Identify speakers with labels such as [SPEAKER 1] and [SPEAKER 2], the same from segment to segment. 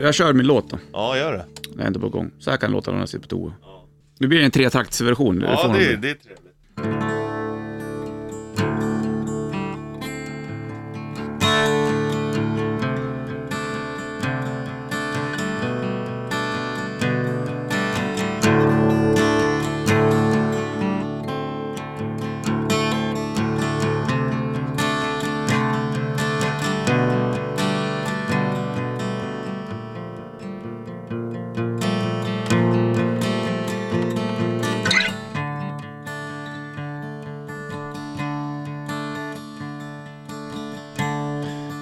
[SPEAKER 1] Jag kör min låt då.
[SPEAKER 2] Ja, gör det.
[SPEAKER 1] Den är inte på gång. Så här kan det låta när jag sitter på toa. Nu blir det en tretaktsversion.
[SPEAKER 2] Ja, det, det är trevligt.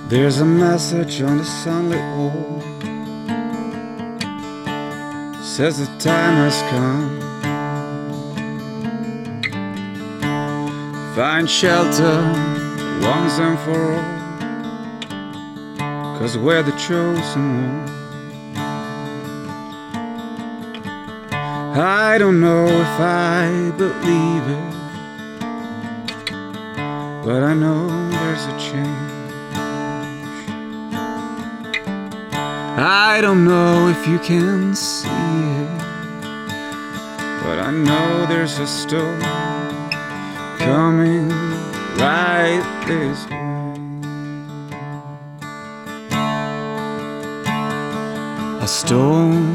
[SPEAKER 1] There's a message on the sunlit wall. Says the time has come. Find shelter once and for all. Cause we're the chosen one. I don't know if I believe it, but I know there's a change. I don't know if you can see it, but I know there's a storm coming right this way. A storm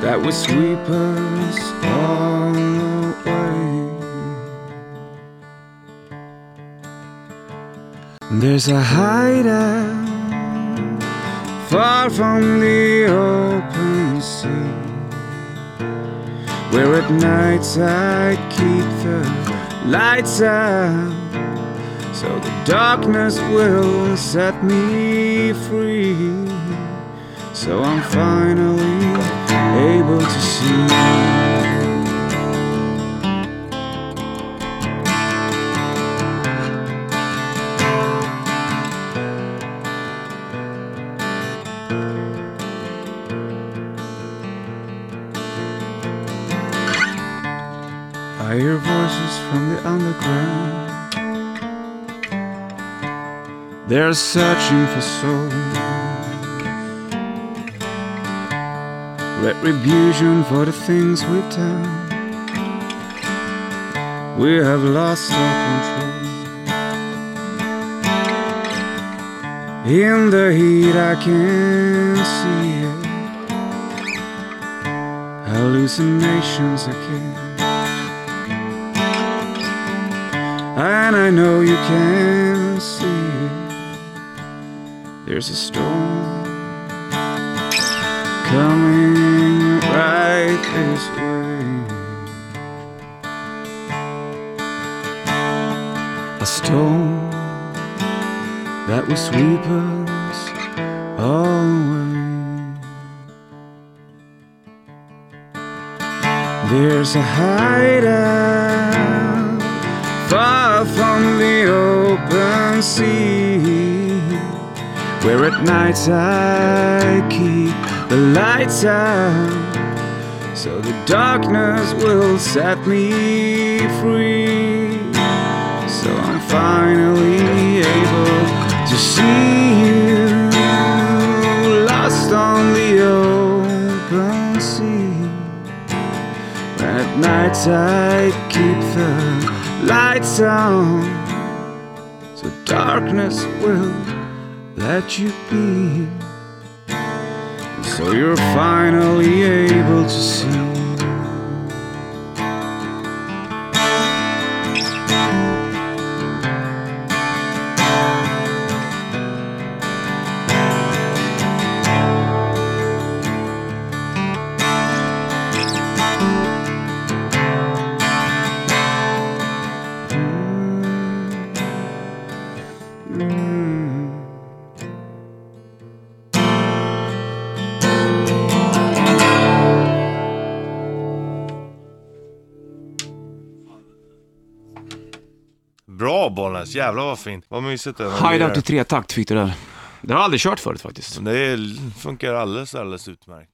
[SPEAKER 1] that will sweep us all away. There's a hideout far from the open sea. Where at nights I keep the lights out, so the darkness will set me free. So I'm finally able to see. Hear voices from the underground. They're searching for souls. Retribution for the things we've done. We have lost our control. In the heat, I can see it. Hallucinations again. And I know you can see it. There's a storm coming right this way. A storm that will sweep us away. There's a hideout from the open sea, where at night I keep the lights out, so the darkness will set me free. So I'm finally able to see you lost on the open sea. When at night I keep lights on, so darkness will let you be. So you're finally able to see.
[SPEAKER 2] Bra Bollnäs, jävlar vad fint. Vad mysigt det var.
[SPEAKER 1] Hideout i tretakt fick du där. Det har jag aldrig kört förut faktiskt.
[SPEAKER 2] Det är- funkar alldeles, alldeles utmärkt.